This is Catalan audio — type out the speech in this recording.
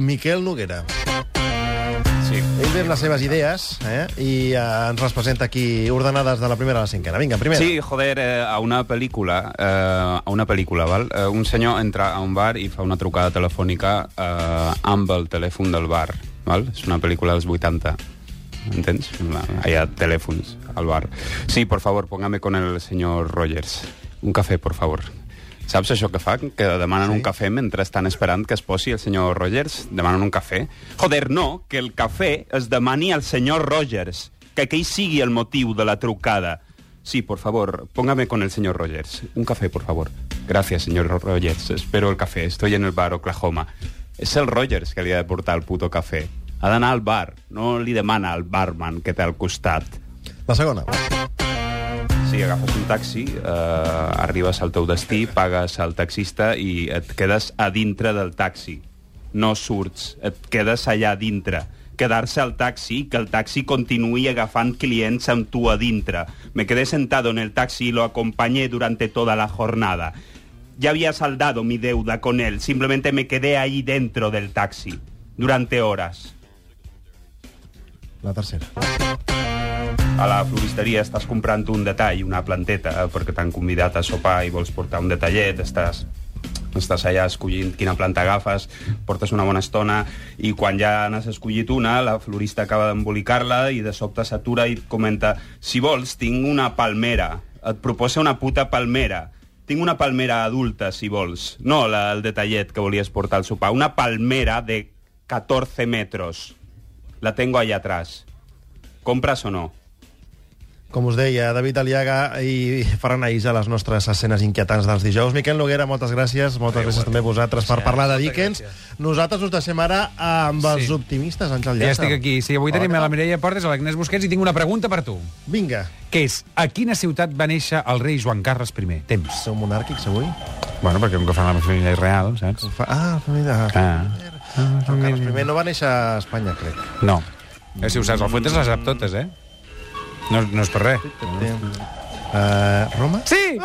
Miquel Noguera. Sí. Ell ve amb les seves idees eh? i eh, ens les presenta aquí ordenades de la primera a la cinquena. Vinga, primera. Sí, joder, eh, a una pel·lícula, eh, a una pel·lícula, val? Eh, un senyor entra a un bar i fa una trucada telefònica eh, amb el telèfon del bar, val? És una pel·lícula dels 80. ¿Entens? Hi ha telèfons al bar. Sí, por favor, póngame con el señor Rogers. Un café, por favor. Saps això que fa? Que demanen sí. un cafè mentre estan esperant que es posi el senyor Rogers? Demanen un cafè? Joder, no, que el cafè es demani al senyor Rogers. Que aquell sigui el motiu de la trucada. Sí, por favor, póngame con el señor Rogers. Un café, por favor. Gracias, señor Rogers. Espero el café. Estoy en el bar Oklahoma. És el Rogers que li ha de portar el puto cafè. Ha d'anar al bar, no li demana al barman que té al costat. La segona. Sí, agafes un taxi, eh, arribes al teu destí, pagues al taxista i et quedes a dintre del taxi. No surts, et quedes allà dintre. Quedar-se al taxi, que el taxi continuï agafant clients amb tu a dintre. Me quedé sentado en el taxi y lo acompañé durante toda la jornada. Ya había saldado mi deuda con él, simplemente me quedé ahí dentro del taxi, durante horas. La tercera. A la floristeria estàs comprant un detall, una planteta, perquè t'han convidat a sopar i vols portar un detallet, estàs estàs allà escollint quina planta agafes, portes una bona estona i quan ja n'has escollit una, la florista acaba d'embolicar-la i de sobte s'atura i et comenta si vols, tinc una palmera. Et proposa una puta palmera. Tinc una palmera adulta, si vols. No la, el detallet que volies portar al sopar. Una palmera de 14 metros. La tengo allá atrás. ¿Compras o no? Com us deia, David Aliaga i Ferran Aís a les nostres escenes inquietants dels dijous. Miquel Noguera, moltes gràcies. Moltes gràcies també a vosaltres per parlar de Dickens. Nosaltres us deixem ara amb els Sí. optimistes, Àngel Ja Llàcer. estic aquí. Sí, avui Hola, tenim a la? Mireia Portes, a l'Agnès Busquets, i tinc una pregunta per tu. Vinga. Que és, a quina ciutat va néixer el rei Joan Carles I? Temps. Sou monàrquics avui? Bueno, perquè com que fan la família real, saps? Fa... Ah, la família... Ah. Joan Carles I no va néixer a Espanya, crec. No. Eh, si ho saps, el Fuentes les sap totes, eh? No, no és per res. Uh, Roma? Sí!